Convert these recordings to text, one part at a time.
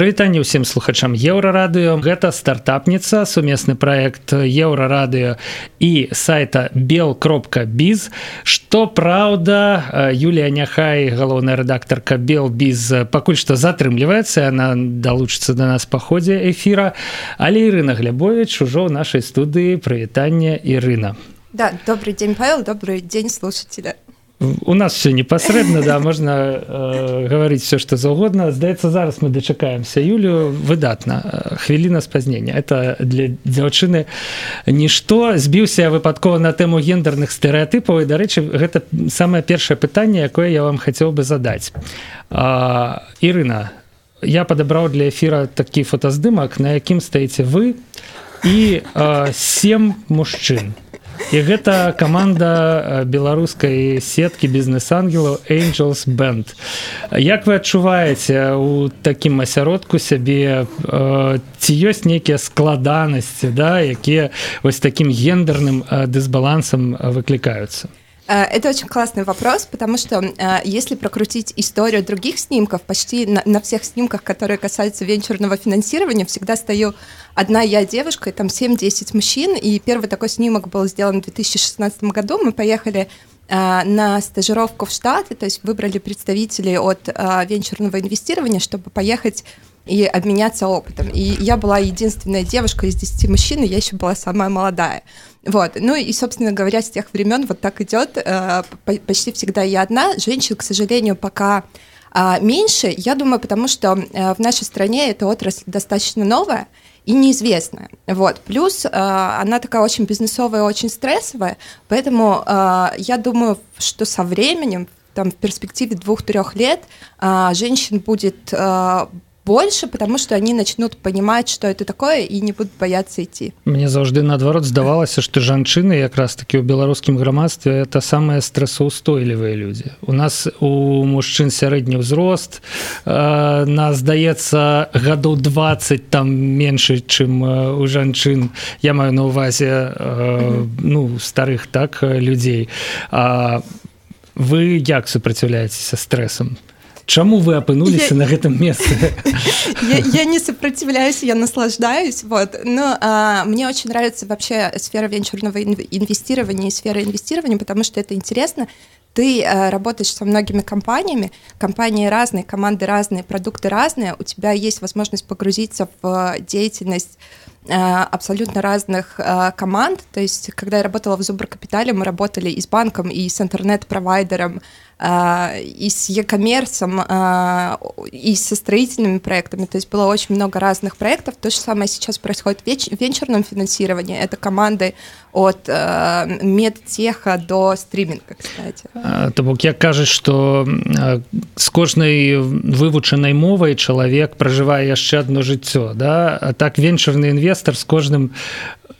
прывітанне ўсім слухачам еўрарадыё. Гэта стартапніца сумесны проект еўрарадыё і сайта бел кропка біз. Что праўда Юлія няхай галоўная рэдактарка бел біз пакуль што затрымліваецца она далучыцца до нас па ходзе эфира але Ірына глябович ужо ў нашай студыі. Прывітання Ірына. Да добрый день павел добрый день слушателя у нас все непасрэдна да можна э, гаварыць все что заўгодна здаецца зараз мы дачакаемся юлю выдатна хвіліна спазнення это для дзяўчыны нішто збіўся выпадкова на тэму гендерных стэеатыпаў і дарэчы гэта самае першае пытанне якое я вам хацеў бы задаць. Ірына я падабраў для эфира такі фотаздымак на якім стаіце вы і сем мужчын і гэта команда беларускай сеткі бізнес-ангелаў angels band як вы адчуваеце у такім асяродку сябе? Ці ёсць нейкія складанасці да якія вось таким гендерным дысбалансам выклікаюцца? Э, это очень классный вопрос, потому что э, если прокрутить историю других снимков, почти на, на всех снимках, которые касаются венчурного финансирования, всегда стою одна я девушка, и там 7-10 мужчин, и первый такой снимок был сделан в 2016 году, мы поехали э, на стажировку в Штаты, то есть выбрали представителей от венчурного инвестирования, чтобы поехать и обменяться опытом. И я была единственная девушка из 10 мужчин, и я еще была самая молодая. Вот. Ну и, собственно говоря, с тех времен вот так идет. Э, почти всегда я одна. Женщин, к сожалению, пока э, меньше. Я думаю, потому что э, в нашей стране эта отрасль достаточно новая и неизвестная. Вот. Плюс э, она такая очень бизнесовая, очень стрессовая, поэтому я думаю, что со временем, там, в перспективе двух-трех лет, женщин будет больше, потому что они начнут понимать, что это такое и не будут бояться идти. Мне заўжды наадварот здавалася, што жанчыны якраз таки ў беларускім грамадстве это самыя стрессаўстойлівыя людзі. У нас у мужчын сярэдні ўзрост э, нас здаецца гадоў 20 там меншы, чым у жанчын. Я маю на увазе э, ну старых так людзей. А вы як супраціўляецеся стрэсам? Чаму вы апынуліся я... на гэтым месцы я, я не сопротивляюсь я наслаждаюсь вот. Но а, мне очень нравится вообще сфера венчурного инвестирования и сфера инвестирования потому что это интересно. Ты а, работаешь со многими компаниями компании разные команды разные продукты разные. У тебя есть возможность погрузиться в деятельность а, абсолютно разных а, команд. То есть, когда я работала в Зубркапитале, мы работали и с банком, и с интернет-провайдером, и с e-коммерсом, а, и со строительными проектами. То есть было очень много разных проектов. То же самое сейчас происходит в венчурном финансировании. Это команды от а, медтеха до стриминга, кстати. То бок як кажаш, што з кожнай вывучанай мовай чалавек пражывае яшчэ одно жыццё. Да? А так венчурны інвестор з кожным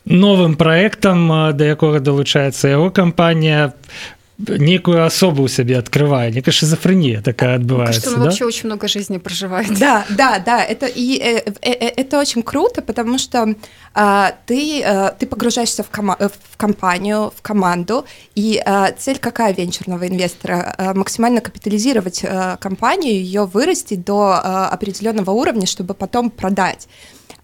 новым проектам да якога далучаецца яго кампанія некую особу у себе открывая, некая шизофрения такая отбывается. Что да? вообще очень много жизни проживает. Да, да, да, это, и, э, э, э, это очень круто, потому что э, ты, э, ты погружаешься в, кома в компанию, в команду, и э, цель какая венчурного инвестора? Э, максимально капитализировать э, компанию, ее вырастить до э, определенного уровня, чтобы потом продать.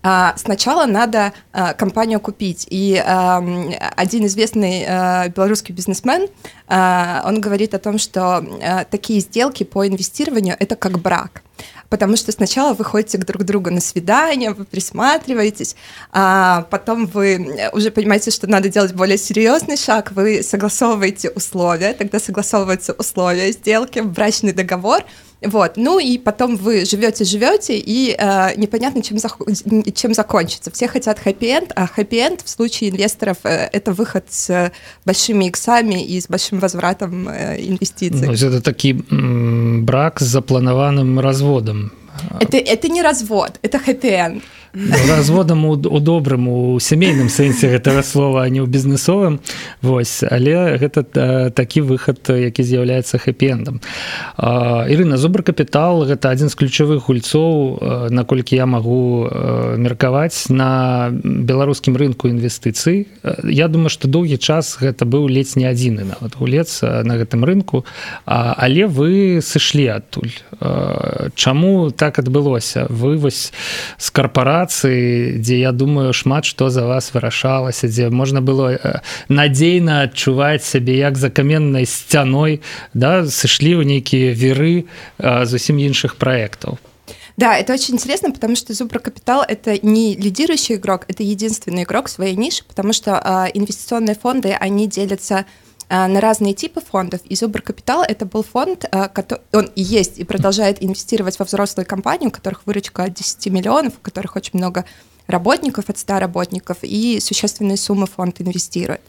А, сначала надо а, компанию купить. И один известный а, белорусский бизнесмен, он говорит о том, что такие сделки по инвестированию — это как брак потому что сначала вы ходите друг к другу на свидание, вы присматриваетесь, а потом вы уже понимаете, что надо делать более серьезный шаг, вы согласовываете условия, тогда согласовываются условия сделки, брачный договор — вот. Ну и потом вы живете, живете, и э, непонятно, чем, зах... чем закончится. Все хотят хэппи-энд, а хэппи-энд в случае инвесторов э, это выход с большими иксами и с большим возвратом э, инвестиций. Ну, это такой брак с запланованным разводом. Это, это не развод, это хэппи-энд. Разводам у, у добрым у сямейным сэнсе гэтага слова а не ў бізнесовым Вось але гэта такі выхад які з'яўляецца хэпендам Ірына зубр капітал гэта адзін з ключавых гульцоў наколькі я магу меркаваць на беларускім рынку інвестыцый. Я думаю што доўгі час гэта быў ледзь не адзіны нават гулец на гэтым рынку. Але вы сышлі адтуль. Чаму так адбылося? Вы вось з карпорацыі дзе я думаю шмат што за вас вырашалася дзе можна было э, надзейна адчуваць сябе як за каменнай сцяной да сышлі ў нейкія веры э, зусім іншых праектаў Да, это очень интересно, потому что Зубра Капитал — это не лидирующий игрок, это единственный игрок в своей нише, потому что э, инвестиционные фонды, они делятся Э, на разные типы фондов. И Зубр Капитал — это был фонд, э, который, он и есть, и продолжает инвестировать во взрослые компании, у которых выручка от 10 миллионов, у которых очень много работников, от 100 работников, и существенные суммы фонд инвестирует.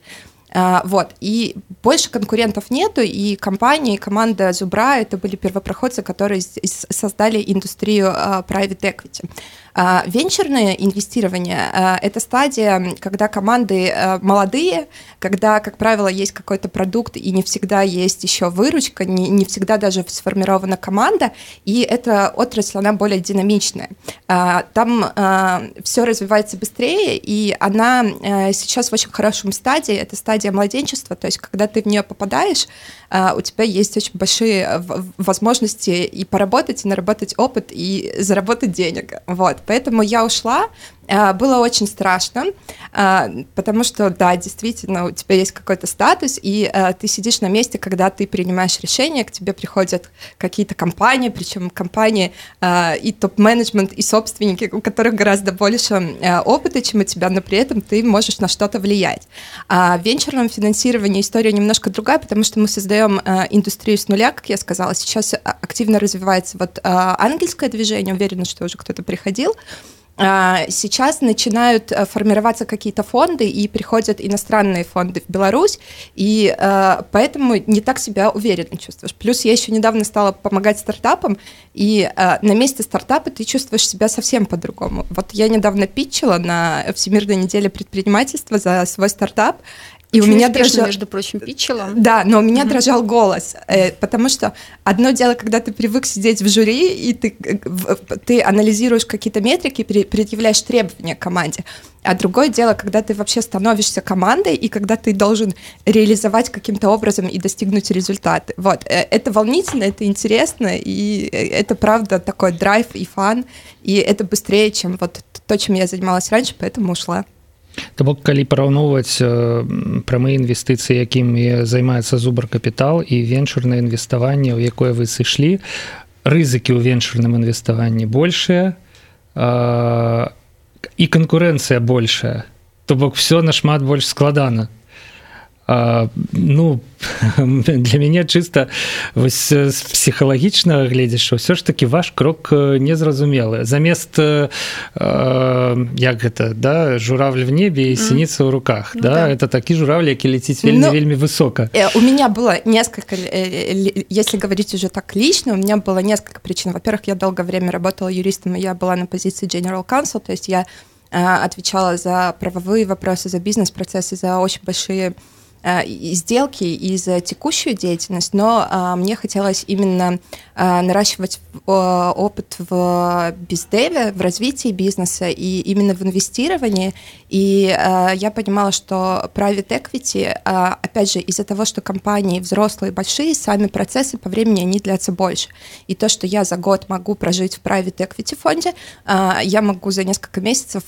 А, вот, и больше конкурентов нету, и компания, и команда Зубра — это были первопроходцы, которые создали индустрию а, private equity. А, венчурное инвестирование — это стадия, когда команды молодые, когда, как правило, есть какой-то продукт, и не всегда есть еще выручка, не, не всегда даже сформирована команда, и эта отрасль, она более динамичная. Там все развивается быстрее, и она сейчас в очень хорошем стадии, это стадия младенчества, то есть когда ты в нее попадаешь, а, у тебя есть очень большие возможности и поработать, и наработать опыт, и заработать денег. Вот, поэтому я ушла, было очень страшно, а, потому что, да, действительно, у тебя есть какой-то статус, и ты сидишь на месте, когда ты принимаешь решение, к тебе приходят какие-то компании, причем компании и топ-менеджмент, и собственники, у которых гораздо больше опыта, чем у тебя, но при этом ты можешь на что-то влиять. А в венчурном финансировании история немножко другая, потому что мы создаем индустрию с нуля, как я сказала. Сейчас активно развивается вот ангельское движение, уверена, что уже кто-то приходил, а, сейчас начинают э, формироваться какие-то фонды, и приходят иностранные фонды в Беларусь, и э, поэтому не так себя уверенно чувствуешь. Плюс я еще недавно стала помогать стартапам, и э, на месте стартапа ты чувствуешь себя совсем по-другому. Вот я недавно питчила на Всемирной неделе предпринимательства за свой стартап, и Очень у меня дрожал, между прочим, питчела. Да, но у меня mm-hmm. дрожал голос, э, потому что одно дело, когда ты привык сидеть в жюри, и ты, э, ты анализируешь какие-то метрики, предъявляешь требования к команде, а другое дело, когда ты вообще становишься командой, и когда ты должен реализовать каким-то образом и достигнуть результаты. Вот, э, это волнительно, это интересно, и э, это правда такой драйв и фан, и это быстрее, чем вот то, чем я занималась раньше, поэтому ушла. То бок калі параўноўваць прамыя інвестыцыі якімі займаецца зубр капітал і венчурнае інвеставанне у якое вы сышлі рызыкі ў венчурным інвеставанні большыя і канкурэнцыя большая. То бок все нашмат больш складана ну для мяне чыста вось з псіхалагічнага гледзяш ўсё ж таки ваш крок незразумелы замест э, як гэта да журавль в небе і сініца ў руках mm. да? да это такі журавль які летіць вельмі ну, вельмі высока э, у меня было несколько э, если говорить уже так лично у меня было несколько причин во-первых я долгое время работала юристом и я была на позиции general counsel то есть я отвечала за правовые вопросы за бизнес-процессы за очень большие Э, сделки и за текущую деятельность, но а, мне хотелось именно а, наращивать а, опыт в бездеве, в развитии бизнеса и именно в инвестировании. И я понимала, что private equity, опять же, из-за того, что компании взрослые, большие, сами процессы по времени они длятся больше. И то, что я за год могу прожить в private equity фонде, я могу за несколько месяцев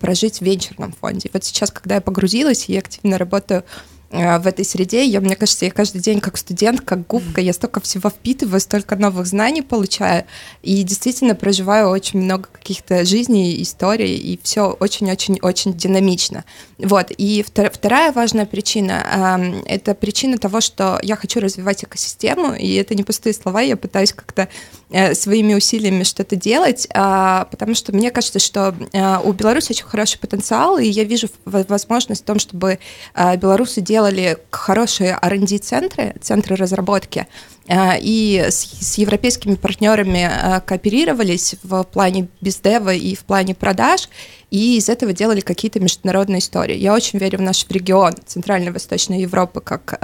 прожить в венчурном фонде. Вот сейчас, когда я погрузилась и активно работаю Э, в этой среде. Я, мне кажется, я каждый день как студент, как губка, я столько всего впитываю, столько новых знаний получаю, и действительно проживаю очень много каких-то жизней, историй, и все очень-очень-очень динамично. Вот. И вторая важная причина — это причина того, что я хочу развивать экосистему, и это не пустые слова, я пытаюсь как-то э, своими усилиями что-то делать, а, потому что мне кажется, что э, у Беларуси очень хороший потенциал, и я вижу возможность в том, чтобы белорусы делали делали хорошие R&D-центры, центры разработки, и с, с европейскими партнерами кооперировались в плане бездева и в плане продаж, и из этого делали какие-то международные истории. Я очень верю в наш регион Центральной и Восточной Европы как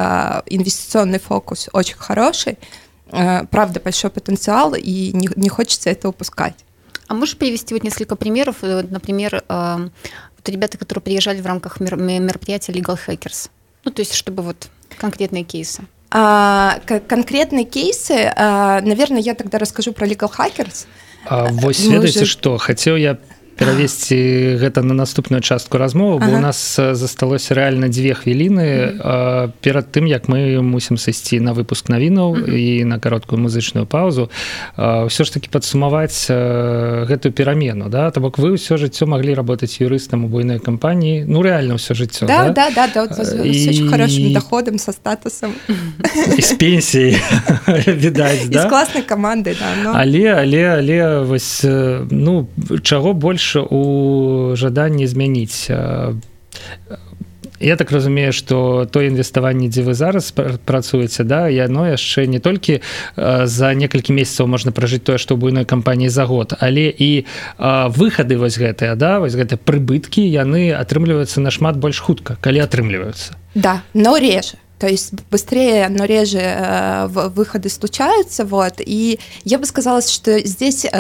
инвестиционный фокус очень хороший, правда, большой потенциал, и не, не хочется это упускать. А можешь привести вот несколько примеров? Э, например, э, вот ребята, которые приезжали в рамках мероприятия Legal Hackers. Ну, то есть, чтобы вот конкретные кейсы. А, конкретные кейсы, а, наверное, я тогда расскажу про Legal Hackers. А, вось ведаеце уже... што хацеў я перавесці гэта на наступную частку размовы бо ага. у нас засталося рэальна дзве хвіліны перад тым як мы мусім сысці на выпуск навінаў і на кароткую музычную паузу ўсё ж таки падсумаваць гэтую перамену да то бок вы ўсё жыццё маглі работаць юрыстам у буйной кампаніі ну реально ўсё жыццё да, да? Да, да, да, і... хорошим доходам со статусам з пенсіі відаць да? класнай каманды да, но... але але але вось ну чаго больш больш у жаданні змяніць. Я так разумею что то інвеставанне дзе вы зараз працуеце да яно яшчэ не толькі за некалькі месяцаў можна пражыць тое што буйной кампаніі за год але і выхады вось гэтыя да вось гэта прыбыткі яны атрымліваюцца нашмат больш хутка калі атрымліваюцца. Да но реже то есть быстрее, но реже э, выходы случаются, вот, и я бы сказала, что здесь э,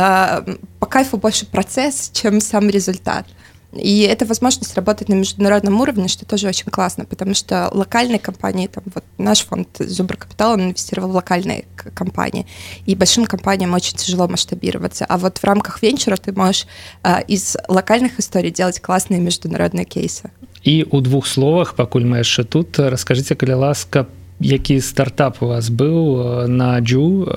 по кайфу больше процесс, чем сам результат. И это возможность работать на международном уровне, что тоже очень классно, потому что локальные компании, там, вот наш фонд Зубр Капитал, он инвестировал в локальные компании, и большим компаниям очень тяжело масштабироваться. А вот в рамках венчура ты можешь э, из локальных историй делать классные международные кейсы і у двух словах пакуль мы яшчэ тут расскажыце калі ласка які стартап у вас быў на джу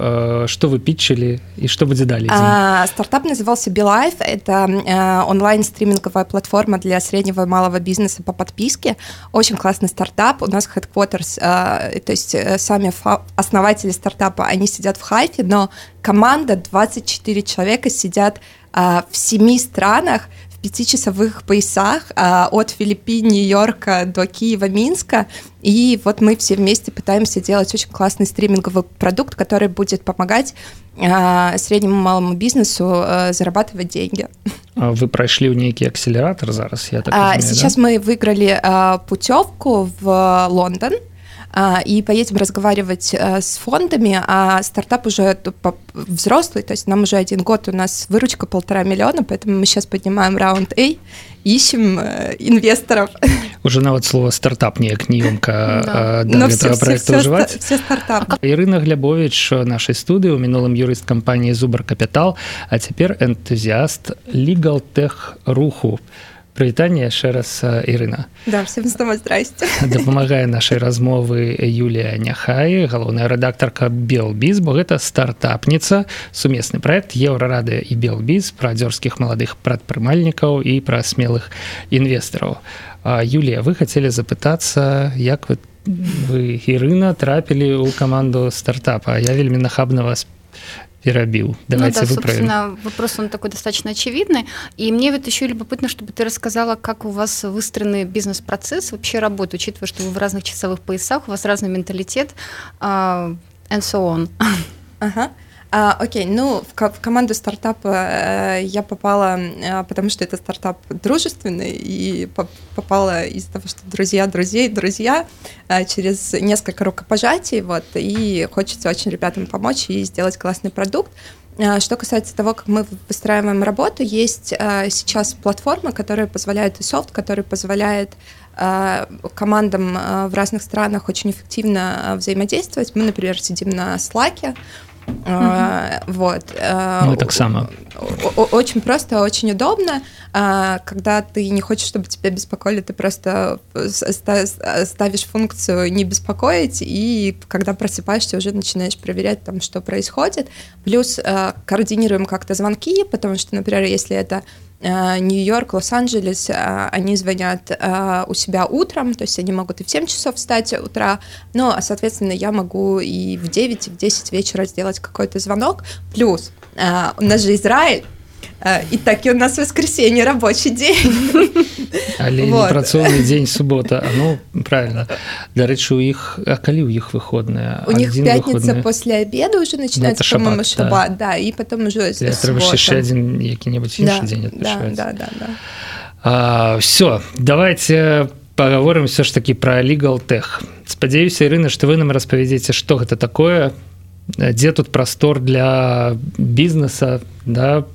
что вы питчили и что будзе далее а, стартап назывался Билайф это онлайн стриминговая платформа для среднего и малого бизнеса по подписке очень классный стартап у нас headquarters то есть э, сами основатели стартапа они сидят в хайфе но команда 24 человека сидят в семи странах пятичасовых поясах а, от Филиппин, Нью-Йорка до Киева, Минска. И вот мы все вместе пытаемся делать очень классный стриминговый продукт, который будет помогать а, среднему малому бизнесу а, зарабатывать деньги. А вы прошли в некий акселератор зараз, я так а, Сейчас да? мы выиграли а, путевку в Лондон. А, и поедем разговаривать э, с фондами, а стартап уже взрослый, то есть нам уже один год, у нас выручка полтора миллиона, поэтому мы сейчас поднимаем раунд A, ищем э, инвесторов. Уже нават слово стартап неяк неёмка да. да, этого все, проекта все, ўжываць. Все стартап. Ірына Глябович нашай студыі у мінулым юрыст кампаніі Зубар Капітал, а цяпер энтузіаст Legal Tech руху. Прывітанне яшчэ раз Ірына. Да, дапамагае нашай размовы Юлія Няхай галоўная рэдактарка Белбіз бо гэта стартапніца сумесны проект еўрарады і Белбіз пра дзёрскіх маладых прадпрымальнікаў і пра смелых інвестараў. Юлія вы хацелі запытацца як вы вы Ірына трапілі ў каманду стартапа? Я вельмі нахабна вас перебил. Давайте ну, да, собственно, вопрос он такой достаточно очевидный. И мне вот еще любопытно, чтобы ты рассказала, как у вас выстроенный бизнес-процесс вообще работает, учитывая, что вы в разных часовых поясах, у вас разный менталитет, uh, and so on. Ага. А, окей, ну, в, в команду стартапа э, я попала, э, потому что это стартап дружественный, и по, попала из-за того, что друзья друзей, друзья, э, через несколько рукопожатий, вот, и хочется очень ребятам помочь и сделать классный продукт. Э, что касается того, как мы выстраиваем работу, есть э, сейчас платформа, которая позволяет, и софт, который позволяет э, командам в разных странах очень эффективно взаимодействовать. Мы, например, сидим на Slack, Uh-huh. Вот. Мы так само. Очень просто, очень удобно. Когда ты не хочешь, чтобы тебя беспокоили, ты просто ставишь функцию «не беспокоить», и когда просыпаешься, уже начинаешь проверять, там, что происходит. Плюс координируем как-то звонки, потому что, например, если это Э, Нью-Йорк, Лос-Анджелес, э, они звонят э, у себя утром, то есть они могут и в 7 часов встать утра, но, соответственно, я могу и в 9, и в 10 вечера сделать какой-то звонок. Плюс у нас же Израиль, і такі у нас воскресенье рабочий день. Але вот. працоўны дзень субота ну правильно. Дарэчы у іх а калі у іх выходная. У них пятница выходная... после обеда уже начинается шабат, шабат да. да и потом уже яшчэ один які-небудзь да, дзень да, да, да, да. А, все давайте паговорым все ж таки про legal тех спадзяюся Ірына что вы нам распавядзеце что гэта такое дзе тут простор для бізнеса да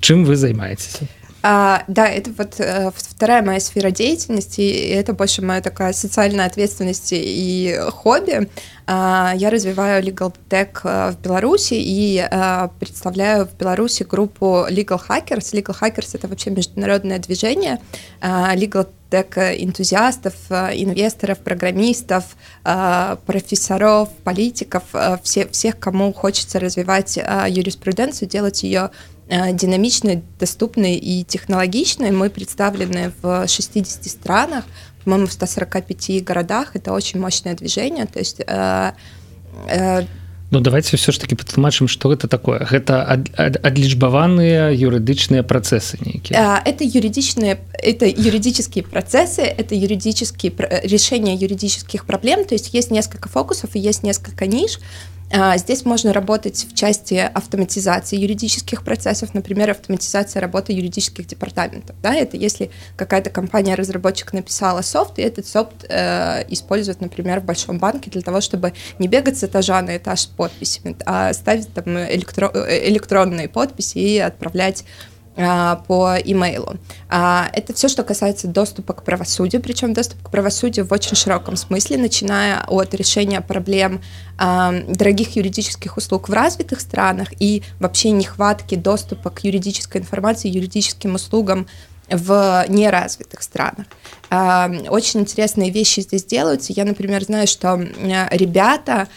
чым вы займаетесь А, да, это вот э, вторая моя сфера деятельности, и это больше моя такая социальная ответственность и хобби. А, я развиваю Legal Tech э, в Беларуси и а, представляю в Беларуси группу Legal Hackers. Legal Hackers — это вообще международное движение а, Legal Tech энтузиастов, инвесторов, программистов, а, профессоров, политиков, все, всех, кому хочется развивать юриспруденцию, делать ее Э, динамичной, доступной и технологичной. Мы представлены в 60 странах, по-моему, в 145 городах. Это очень мощное движение. То есть э, э, Ну давайте все ж таки патлумачым что это такое. Гэта ад, ад, адлічбаваныя юрыдычныя працэсы нейкія это юридичные это юридические процессы это юридические решения юридических проблем. То есть есть несколько фокусов и есть несколько ниш. а, здесь можно работать в части автоматизации юридических процессов, например, автоматизация работы юридических департаментов. Да? Это если какая-то компания-разработчик написала софт, и этот софт э, используют, например, в большом банке для того, чтобы не бегать с этажа на этаж с подписями, а ставить там электро э, электронные подписи и отправлять а, по имейлу. А, это все, что касается доступа к правосудию, причем доступ к правосудию в очень широком смысле, начиная от решения проблем а, дорогих юридических услуг в развитых странах и вообще нехватки доступа к юридической информации, юридическим услугам в неразвитых странах. Очень интересные вещи здесь делаются. Я, например, знаю, что ребята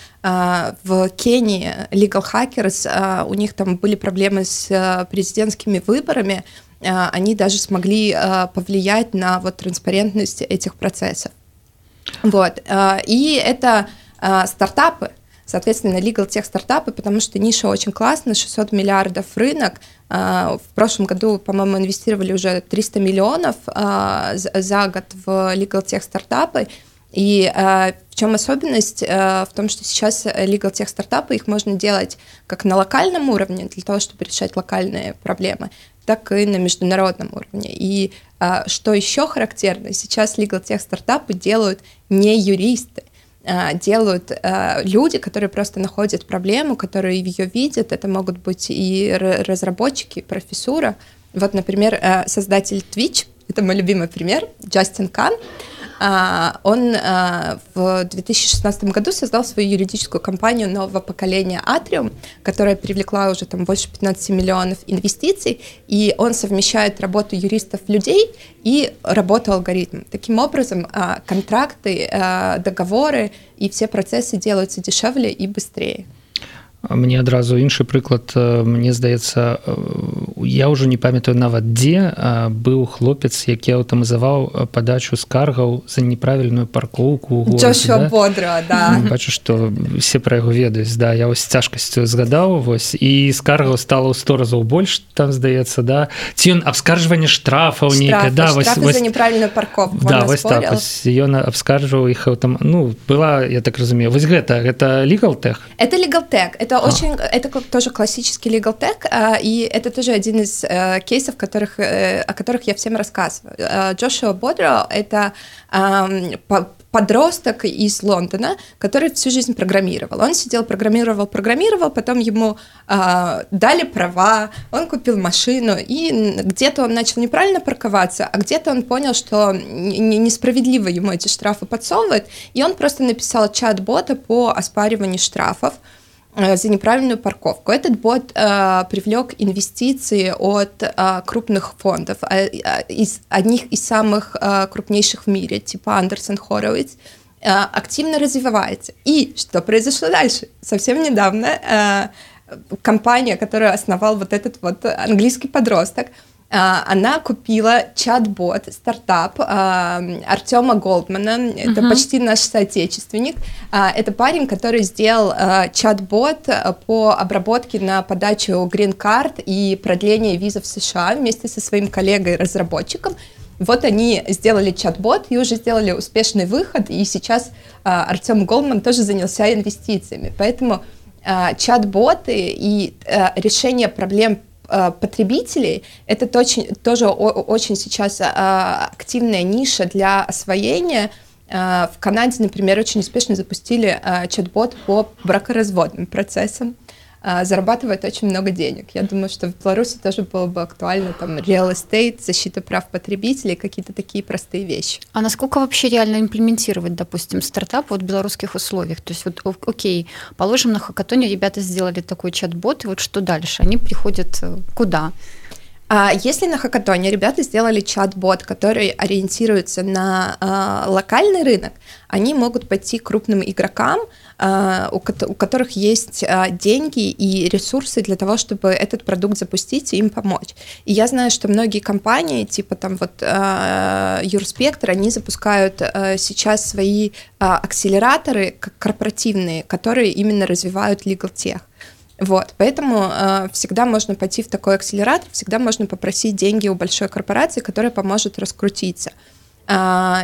в Кении, Legal Hackers, у них там были проблемы с президентскими выборами, они даже смогли повлиять на вот транспарентность этих процессов. Вот. И это стартапы, соответственно, legal тех стартапы, потому что ниша очень классная, 600 миллиардов рынок. А, в прошлом году, по-моему, инвестировали уже 300 миллионов а, за год в legal тех стартапы. И э, в чем особенность? Э, в том, что сейчас legal тех стартапы, их можно делать как на локальном уровне, для того, чтобы решать локальные проблемы, так и на международном уровне. И э, что еще характерно, сейчас legal тех стартапы делают не юристы, делают а, люди, которые просто находят проблему, которые ее видят. Это могут быть и разработчики, и профессура. Вот, например, а, создатель Twitch, это мой любимый пример, Джастин Кан, а, он а, в 2016 году создал свою юридическую компанию нового поколения Atrium, которая привлекла уже там больше 15 миллионов инвестиций, и он совмещает работу юристов людей и работу алгоритмов. Таким образом, а, контракты, договоры и все процессы делаются дешевле и быстрее. Мне адразу іншы прыклад мне здаецца я ўжо не памятаю нават дзе быў хлопец які аўтамазаваў падачу скаргаў за неправільную паркоўку да? бодра да. бачу што все пра яго ведаюць да я вось цяжкасцю згадаў вось і скаргаў стала ў сто разоў больш там здаецца да ці ён абскаржванне штрафаў нейкая да вось, вось... неправільную парковку да, вось так, вось, ён абскаржваў іх там ну была я так разумею вось гэта гэта тех это tech это это а. очень, это тоже классический legal tech, а, и это тоже один из э, кейсов, которых, э, о которых я всем рассказываю. Э, Джошуа Бодро — это подросток из Лондона, который всю жизнь программировал. Он сидел, программировал, программировал, потом ему э, дали права, он купил машину, и где-то он начал неправильно парковаться, а где-то он понял, что несправедливо ему эти штрафы подсовывают, и он просто написал чат-бота по оспариванию штрафов. Э, за неправильную парковку. Этот бот э, привлек инвестиции от э, крупных фондов, э, э из одних из самых э, крупнейших в мире, типа Андерсон Хоровиц, э, активно развивается. И что произошло дальше? Совсем недавно э, компания, которую основал вот этот вот английский подросток, она купила чат-бот, стартап Артема Голдмана, это uh-huh. почти наш соотечественник. Это парень, который сделал чат-бот по обработке на подачу грин-карт и продление визы в США вместе со своим коллегой-разработчиком. Вот они сделали чат-бот и уже сделали успешный выход, и сейчас Артем Голдман тоже занялся инвестициями. Поэтому чат-боты и решение проблем потребителей, это очень, тоже очень сейчас а, активная ниша для освоения. Э, в Канаде, например, очень успешно запустили э, чат-бот по бракоразводным процессам. А, зарабатывает очень много денег. Я думаю, что в Беларуси тоже было бы актуально там real estate, защита прав потребителей, какие-то такие простые вещи. А насколько вообще реально имплементировать, допустим, стартап вот в белорусских условиях? То есть вот окей, положим, на хакатоне ребята сделали такой чат-бот, и вот что дальше? Они приходят э, куда? А если на хакатоне ребята сделали чат-бот, который ориентируется на э, локальный рынок, они могут пойти к крупным игрокам, э, у, у которых есть э, деньги и ресурсы для того, чтобы этот продукт запустить и им помочь. И я знаю, что многие компании, типа там вот э, Юрспектр, они запускают э, сейчас свои э, акселераторы корпоративные, которые именно развивают legal tech. Вот, поэтому э, всегда можно пойти в такой акселератор, всегда можно попросить деньги у большой корпорации, которая поможет раскрутиться. Э,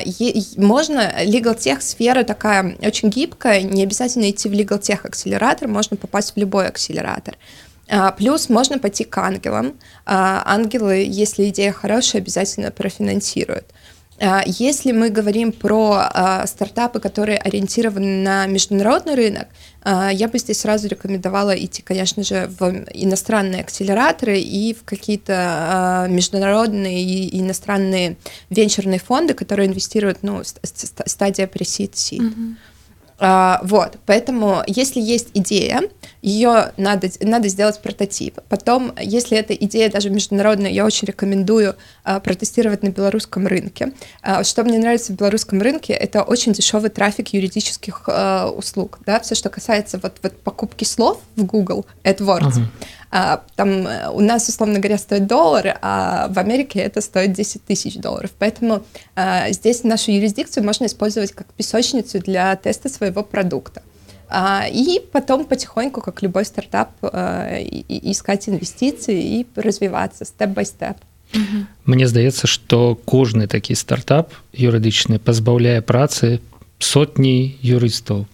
можно, legal tech сфера такая очень гибкая, не обязательно идти в legal tech акселератор, можно попасть в любой акселератор. Э, плюс можно пойти к ангелам. Э, ангелы, если идея хорошая, обязательно профинансируют. А, если мы говорим про а, стартапы, которые ориентированы на международный рынок, а, я бы здесь сразу рекомендовала идти, конечно же, в иностранные акселераторы и в какие-то международные и иностранные венчурные фонды, которые инвестируют, ну, стадия seed. Mm-hmm. А, вот, поэтому, если есть идея, ее надо, надо сделать прототип. Потом, если эта идея даже международная, я очень рекомендую а, протестировать на белорусском рынке. А, что мне нравится в белорусском рынке, это очень дешевый трафик юридических а, услуг. Да? Все, что касается вот, вот покупки слов в Google AdWords. Uh-huh. А, там э, у нас, условно говоря, стоит доллар, а в Америке это стоит 10 тысяч долларов. Поэтому а, здесь нашу юрисдикцию можно использовать как песочницу для теста своего продукта. А, и потом потихоньку, как любой стартап, искать инвестиции и развиваться степ-бай-степ. Мне здаецца што кожны такі стартап юрыдычны пазбаўляе працы сотні юрыстаў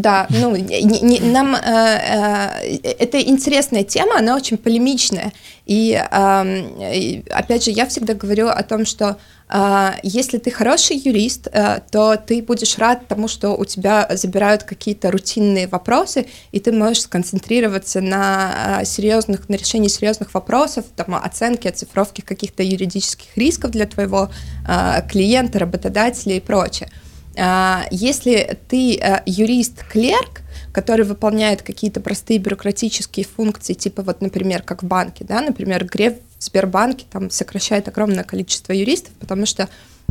да, ну, не, не, нам э, э, это интересная тема, она очень полемичная. И, э, опять же, я всегда говорю о том, что э, если ты хороший юрист, э, то ты будешь рад тому, что у тебя забирают какие-то рутинные вопросы, и ты можешь сконцентрироваться на э, серьезных, на решении серьезных вопросов, там, оценки, оцифровки каких-то юридических рисков для твоего э, клиента, работодателя и прочее. А, если ты э, юрист-клерк, который выполняет какие-то простые бюрократические функции, типа вот, например, как в банке, да, например, Греф в Сбербанке там сокращает огромное количество юристов, потому что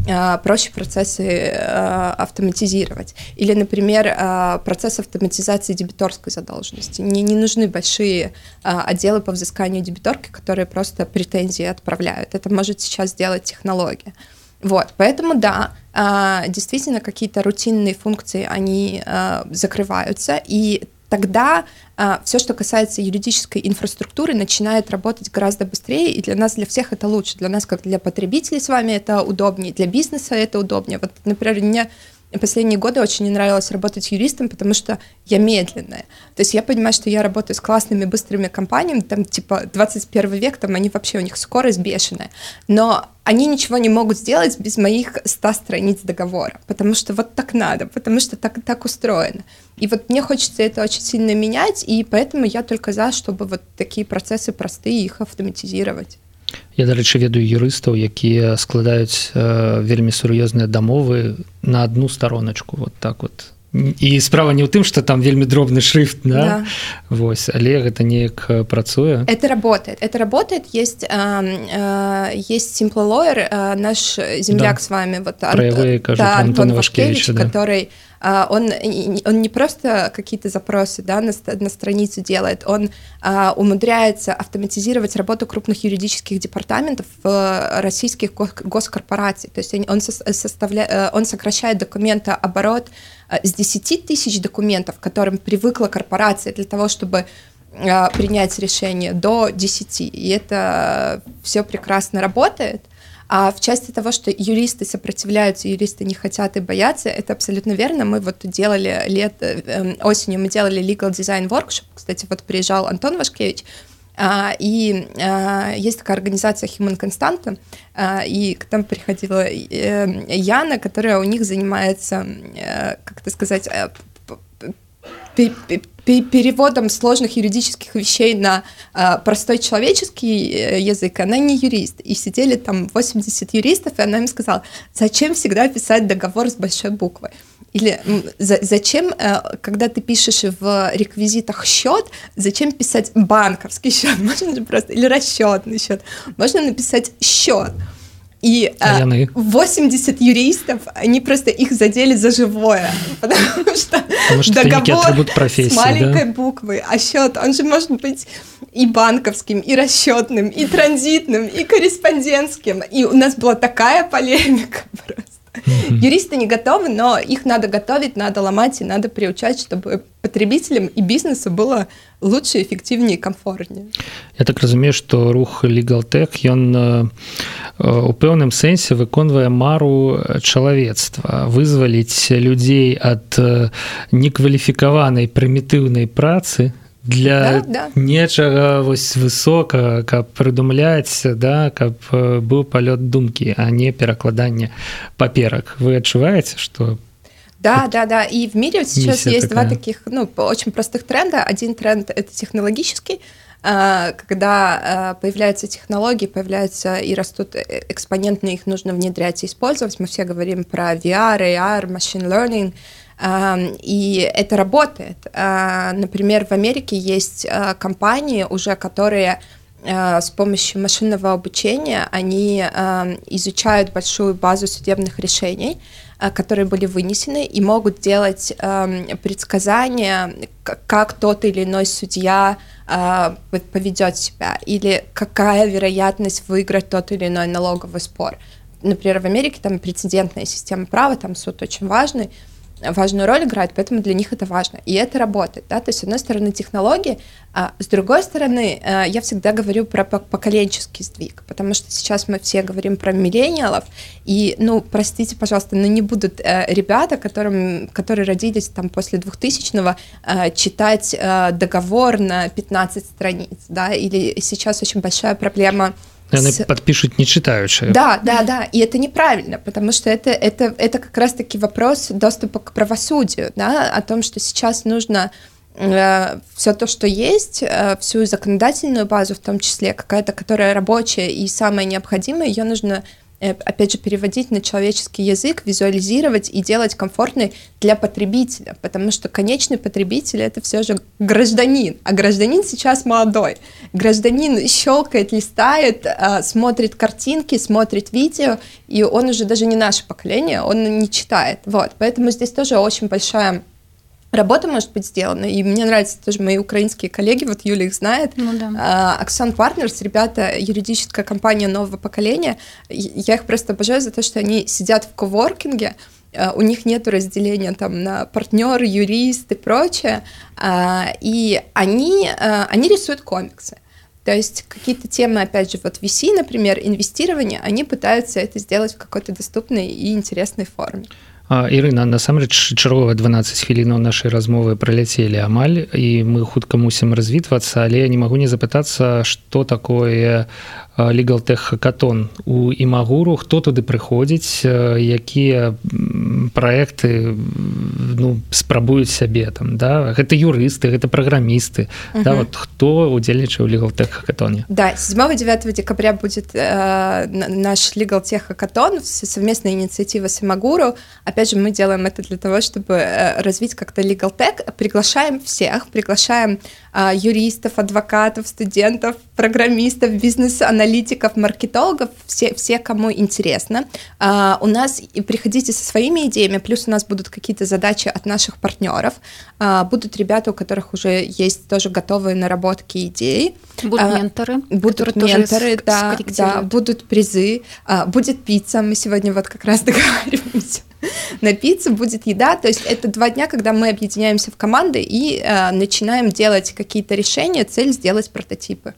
э, проще процессы э, автоматизировать. Или, например, э, процесс автоматизации дебиторской задолженности. Не, не нужны большие э, отделы по взысканию дебиторки, которые просто претензии отправляют. Это может сейчас сделать технология. Вот, поэтому да, а, действительно какие-то рутинные функции, они а, закрываются, и тогда а, все, что касается юридической инфраструктуры, начинает работать гораздо быстрее, и для нас, для всех это лучше. Для нас, как для потребителей с вами, это удобнее, для бизнеса это удобнее. Вот, например, мне последние годы очень не нравилось работать юристом, потому что я медленная. То есть я понимаю, что я работаю с классными, быстрыми компаниями, там типа 21 век, там они вообще, у них скорость бешеная. Но они ничего не могут сделать без моих 100 страниц договора, потому что вот так надо, потому что так, так устроено. И вот мне хочется это очень сильно менять, и поэтому я только за, чтобы вот такие процессы простые, их автоматизировать. Я дарэчы ведаю юрыстаў якія складаюць э, вельмі сур'ёзныя дамовы на одну староначку вот так вот і справа не ў тым что там вельмі дробны шрифт да? Да. Вось але гэта неяк працуе это работает это работает есть э, э, есть lawyer э, наш земляк да. с вами вот Ан... кажу, да, Антон Вашкевич, да. который он, он не просто какие-то запросы да, на, на страницу делает, он а, умудряется автоматизировать работу крупных юридических департаментов российских госкорпораций. То есть он, составля, э, он сокращает документооборот э, с 10 тысяч документов, к которым привыкла корпорация для того, чтобы э, принять решение до 10. И это все прекрасно работает. А в части того, что юристы сопротивляются, юристы не хотят и боятся, это абсолютно верно. Мы вот делали лет, э, осенью мы делали legal design workshop, кстати, вот приезжал Антон Вашкевич, а, и а, есть такая организация Human Constanta, а, и там приходила э, Яна, которая у них занимается, э, как это сказать, переводом сложных юридических вещей на э, простой человеческий э, язык, она не юрист. И сидели там 80 юристов, и она им сказала, зачем всегда писать договор с большой буквы? Или за, зачем, э, когда ты пишешь в реквизитах счет, зачем писать банковский счет? Можно же просто, или расчетный счет. Можно написать счет. И а 80 юристов, они просто их задели за живое, потому что потому что договор с маленькой да? буквы, а счет, он же может быть и банковским, и расчетным, и транзитным, и корреспондентским. И у нас была такая полемика просто. Юристы не готовы, но их надо готовить, надо ломать и надо приучать, чтобы потребителям и бизнесу было лучше, эффективнее, комфортнее. Я так разумею, что рух LegalTech, ён у пэўным сэнсе выконвае мару чалавецтва вызваліць людзей ад некваліфікаванай прымітыўнай працы для да, да. нечага вось высока каб прыдумляць да каб быў палёт думкі а не перакладанне паперак вы адчуваеце что да, да, да. И в мире сейчас есть такая. два таких, ну, очень простых тренда. Один тренд это технологический, а, когда а, появляются технологии, появляются и растут э, экспонентно, их нужно внедрять и использовать. Мы все говорим про VR, AR, machine learning, и это работает. А, например, в Америке есть а, компании уже, которые а, с помощью машинного обучения они изучают большую базу судебных решений, которые были вынесены, и могут делать предсказания, как тот или иной судья поведет себя, или какая вероятность выиграть тот или иной налоговый спор. Например, в Америке там прецедентная система права, там суд очень важный, важную роль играет, поэтому для них это важно. И это работает, да, то есть, с одной стороны, технологии, а с другой стороны, э, я всегда говорю про поколенческий сдвиг, потому что сейчас мы все говорим про миллениалов, и, ну, простите, пожалуйста, но не будут э, ребята, которым, которые родились там после 2000-го, э, читать договор на 15 страниц, да, или сейчас очень большая проблема Яны с... подпишут не читающие. Да, да, да, и это неправильно, потому что это, это, это как раз-таки вопрос доступа к правосудию, да, о том, что сейчас нужно э, все то, что есть, э, всю законодательную базу в том числе, какая-то, которая рабочая и самая необходимая, ее нужно опять же, переводить на человеческий язык, визуализировать и делать комфортный для потребителя, потому что конечный потребитель это все же гражданин, а гражданин сейчас молодой. Гражданин щелкает, листает, э, смотрит картинки, смотрит видео, и он уже даже не наше поколение, он не читает. Вот, поэтому здесь тоже очень большая работа может быть сделана. И мне нравятся тоже мои украинские коллеги, вот Юля их знает. Ну, да. Аксон Партнерс, ребята, юридическая компания нового поколения. Я их просто обожаю за то, что они сидят в коворкинге, а, у них нет разделения там на партнер, юрист и прочее, а, и они, а, они рисуют комиксы. То есть какие-то темы, опять же, вот VC, например, инвестирование, они пытаются это сделать в какой-то доступной и интересной форме. Ірына насамрэч чаргова 12 хвілінаў нашай размовы праляцелі амаль і мы хутка мусім развітвацца але я не магу не запытацца што такое legaltech хакатон у імагуру хто туды прыходзіць якія проекты ну спрабуюць сябе там да гэта юрысты гэта праграмісты uh -huh. да вот хто удзельнічаў legaltech хакатоне да 7 9 декабря будет э, наш legaltech хакатон совместная инициатива самогуру опять же мы делаем это для того чтобы э, развить как-то legaltech приглашаем всех приглашаем э, юристов адвокатов студентов программистов, бизнес-аналитиков, маркетологов, все, все, кому интересно. А, у нас и приходите со своими идеями, плюс у нас будут какие-то задачи от наших партнеров. А, будут ребята, у которых уже есть тоже готовые наработки идей. Будут а, менторы. Будут менторы, да, да, будут призы, а, будет пицца. Мы сегодня вот как раз договариваемся на пиццу, будет еда. То есть это два дня, когда мы объединяемся в команды и э, начинаем делать какие-то решения, цель сделать прототипы.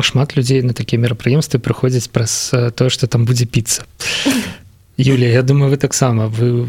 Шмат людзей на такія мерапрыемствы прыходзяць праз тое, што там будзе піцца. Юлія я думаю вы таксама вы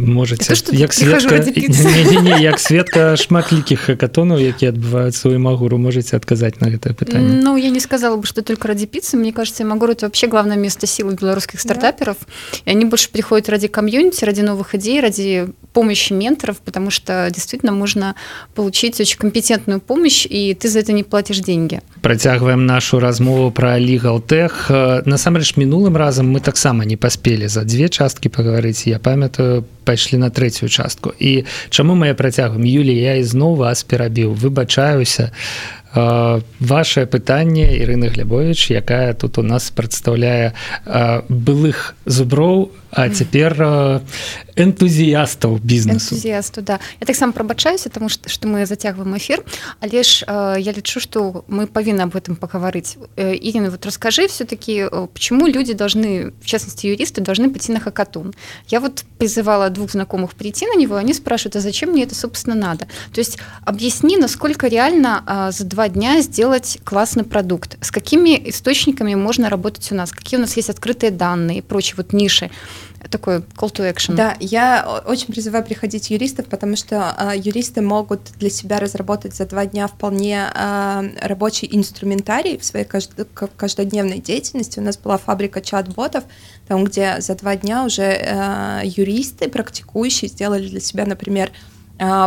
можете як сведка не, не, не, як сведка шматлікіх хакатонаў які адбываюцца у магуру можете адказаць на гэтае пытанне Ну я не сказала бы что только ради пиццы мне кажется магуру это вообще главное место силы белорусских стартаперов да. и они больше приходят ради комьюнити ради новых идей ради помощи менторов потому что действительно можно получить очень компетентную помощь и ты за это не платишь деньги працягваем нашу размову про legal тех насамрэч мінулым разам мы таксама не паспелі за дзве часткі пагаварыць я памятаю пайшлі на трэцюю частку і чаму мы працягваем Юлі я ізноў вас перабіў выбачаюся ваше пытанне Ірыны глябович якая тут у нас прадстаўляе былых зуброў а цяпер энтузіястаў бізнесу энтузіасту да я таксама прабачаюся тому что что мы зацягваем эфир але ж э, я лічу что мы павінны об этом паговорыць э, Ирина вот расскажи все-таки почему люди должны в частности юристы должны пойти на хакатун я вот призывала двух знакомых прийти на него они спрашивают а зачем мне это собственно надо то есть объясни насколько реально э, за два дня сделать классный продукт с какими источниками можно работать у нас какие у нас есть открытые данные и прочие вот ниши Такой call to action. Да, я очень призываю приходить юристов, потому что э, юристы могут для себя разработать за два дня вполне э, рабочий инструментарий в своей каждодневной деятельности. У нас была фабрика чат-ботов, там, где за два дня уже э, юристы, практикующие, сделали для себя, например,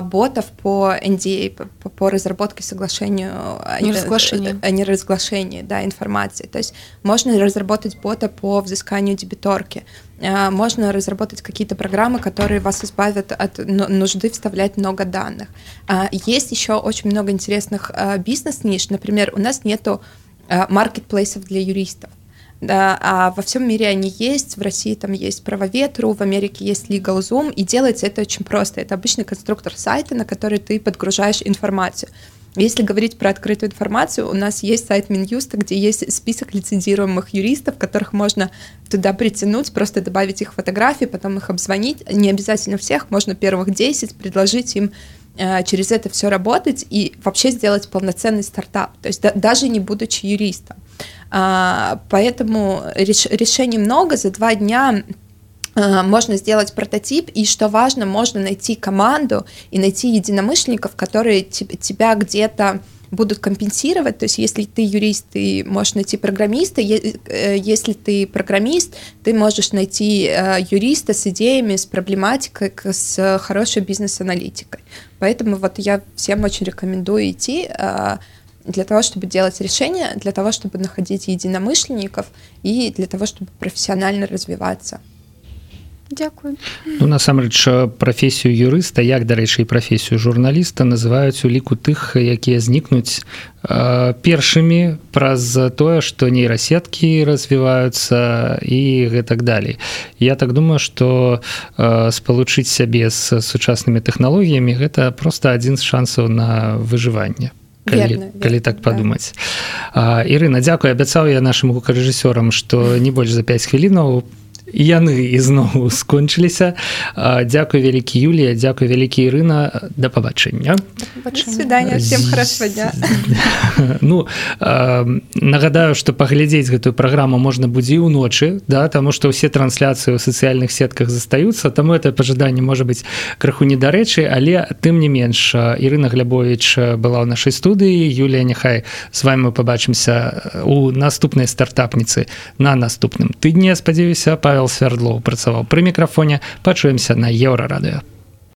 ботов по NDA, по, по разработке соглашению о неразглашении. о неразглашении да, информации. То есть можно разработать бота по взысканию дебиторки, можно разработать какие-то программы, которые вас избавят от нужды вставлять много данных. Есть еще очень много интересных бизнес-ниш. Например, у нас нету маркетплейсов для юристов да, а во всем мире они есть, в России там есть правоветру, в Америке есть LegalZoom, и делается это очень просто. Это обычный конструктор сайта, на который ты подгружаешь информацию. Если говорить про открытую информацию, у нас есть сайт Минюста, где есть список лицензируемых юристов, которых можно туда притянуть, просто добавить их фотографии, потом их обзвонить. Не обязательно всех, можно первых 10, предложить им э, через это все работать и вообще сделать полноценный стартап, то есть да, даже не будучи юристом. А, поэтому реш, решений много, за два дня а, можно сделать прототип, и что важно, можно найти команду и найти единомышленников, которые тебя где-то будут компенсировать, то есть если ты юрист, ты можешь найти программиста, э, если ты программист, ты можешь найти э, юриста с идеями, с проблематикой, с хорошей бизнес-аналитикой. Поэтому вот я всем очень рекомендую идти, а, для того, чтобы делать решения, для того, чтобы находить единомышленников и для того, чтобы профессионально развиваться. Дякую. Ну, насамрэч прафесію юрыста як дарэчы і прафесію журналіста называюць у ліку тых якія знікнуць э, першымі праз тое што нейрасеткі развіваюцца і гэтак далей я так думаю што э, спалучыць сябе з сучаснымі тэхналогіямі гэта просто адзін з шансаў на выжыванне калі, верно, калі так падумаць да. Ірына дзякую абяцаў я нашим гукарэжысёрам што не больш за 5 хвілінаў по яны ізноў скончыліся. Дзякуй вялікі Юлія дзякуй вялікі Ірына. Да пабачэння. Свидания всем хорошего дня. Ну нагадаю что паглядзець гэтую праграму можна будзе і ўночы да таму што ўсе трансляцыі ў сацыяльных сетках застаюцца таму это пажаданне можа быць крыху недарэчы але тым не менш Ірына глябович была ў нашай студыі. Юлія няхай з вами мы побачымся у наступнай стартапніцы на наступным тыдні спадзяюся Павел Свердлоў працаваў пры мікрафоне пачуемся на еўрарадыё